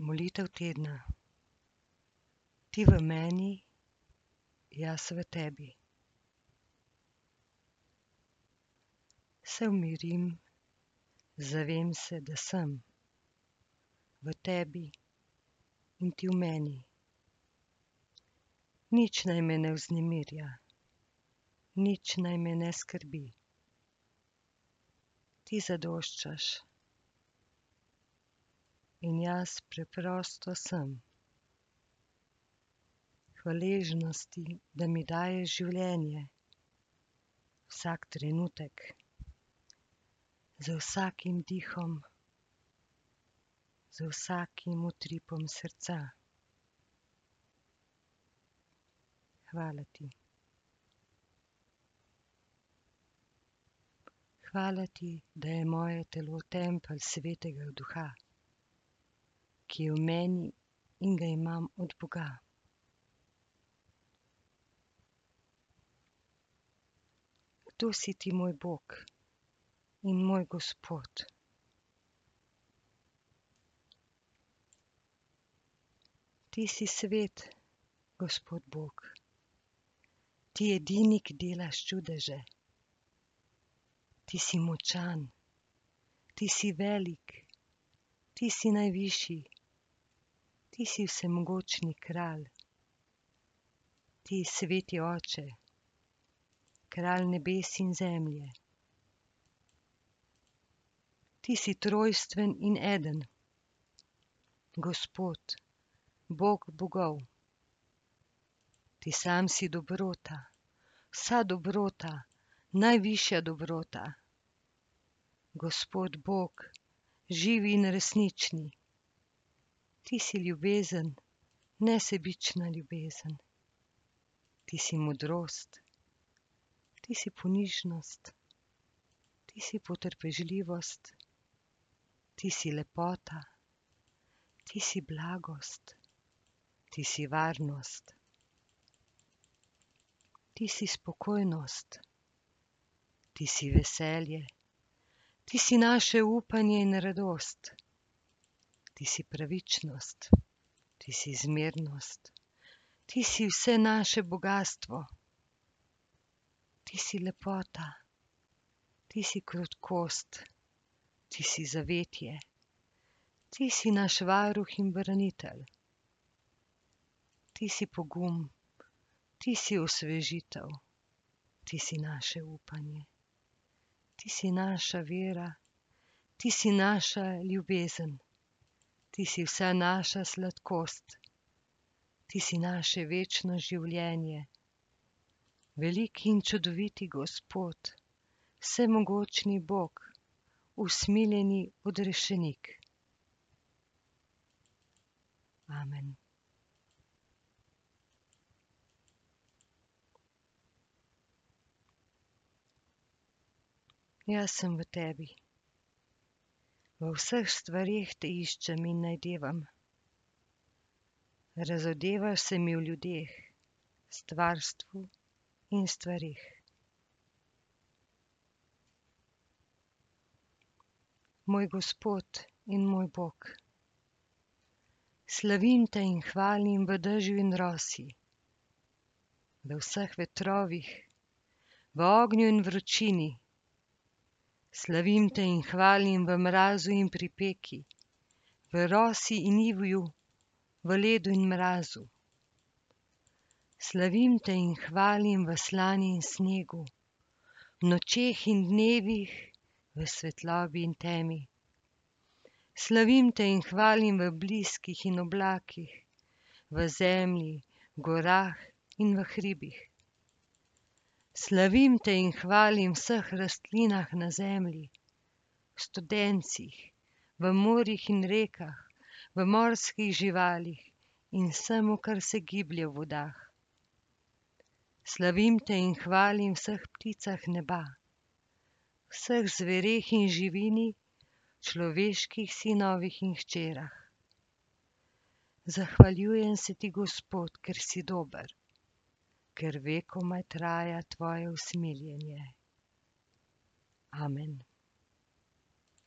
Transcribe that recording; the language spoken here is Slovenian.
Molitev tedna. Ti v meni, jaz v tebi. Se umirim, zavem se, da sem v tebi in ti v meni. Nič naj me ne vznemirja, nič naj me ne skrbi. Ti zadoščaš in jaz preprosto sem. Hvaležnosti, da mi daješ življenje, vsak trenutek, z vsakim dihom, z vsakim utripom srca. Hvala ti. Hvala ti, da je moje telo tempelj Svetega Duha, ki je v meni in ga imam od Boga. Kdo si ti, moj Bog in moj Gospod? Ti si svet, Gospod Bog, ti edini, ki delaš čudeže. Ti si močan, ti si velik, ti si najvišji. Ti si vsemogočni kralj. Ti sveti oče, kralj nebes in zemlje. Ti si trojstven in eden, Gospod, Bog bogov. Ti sam si dobrota, vsa dobrota, najvišja dobrota. Gospod Bog, živi in resnični. Ti si ljubezen, nesebična ljubezen. Ti si modrost, ti si ponižnost, ti si potrpežljivost, ti si lepota, ti si blagost, ti si varnost, ti si spokojnost, ti si veselje, ti si naše upanje in radost. Ti si pravičnost, ti si zmernost, ti si vse naše bogastvo. Ti si lepota, ti si krotkost, ti si zavetje, ti si naš varuh in branitelj. Ti si pogum, ti si osvežitev, ti si naše upanje. Ti si naša vera, ti si naša ljubezen. Ti si vsa naša sladkost, ti si naše večno življenje. Veliki in čudoviti Gospod, vsemogočni Bog, usmiljeni odrešenik. Amen. Jaz sem v tebi. V vseh stvareh te iščem in najdevam. Razodevaš se mi v ljudeh, stvarstvu in stvareh. Moj Gospod in moj Bog, slavim te in hvalim v dežju in rosi, v vseh vetrovih, v ognju in vročini, Slavim te in hvalim v mrazu in pri peki, v rosi in ivju, v ledu in mrazu. Slavim te in hvalim v slani in snegu, v nočeh in dnevih, v svetlobi in temi. Slavim te in hvalim v bliskih in oblakih, v zemlji, gorah in v hribih. Slavim te in hvalim vseh rastlinah na zemlji, v studencih, v morjih in rekah, v morskih živalih in vsemu, kar se giblje v vodah. Slavim te in hvalim vseh pticah neba, vseh zvereh in živini, človeških sinovih in hčerah. Zahvaljujem se ti, Gospod, ker si dober ker vekomaj traja tvoje usmiljenje. Amen.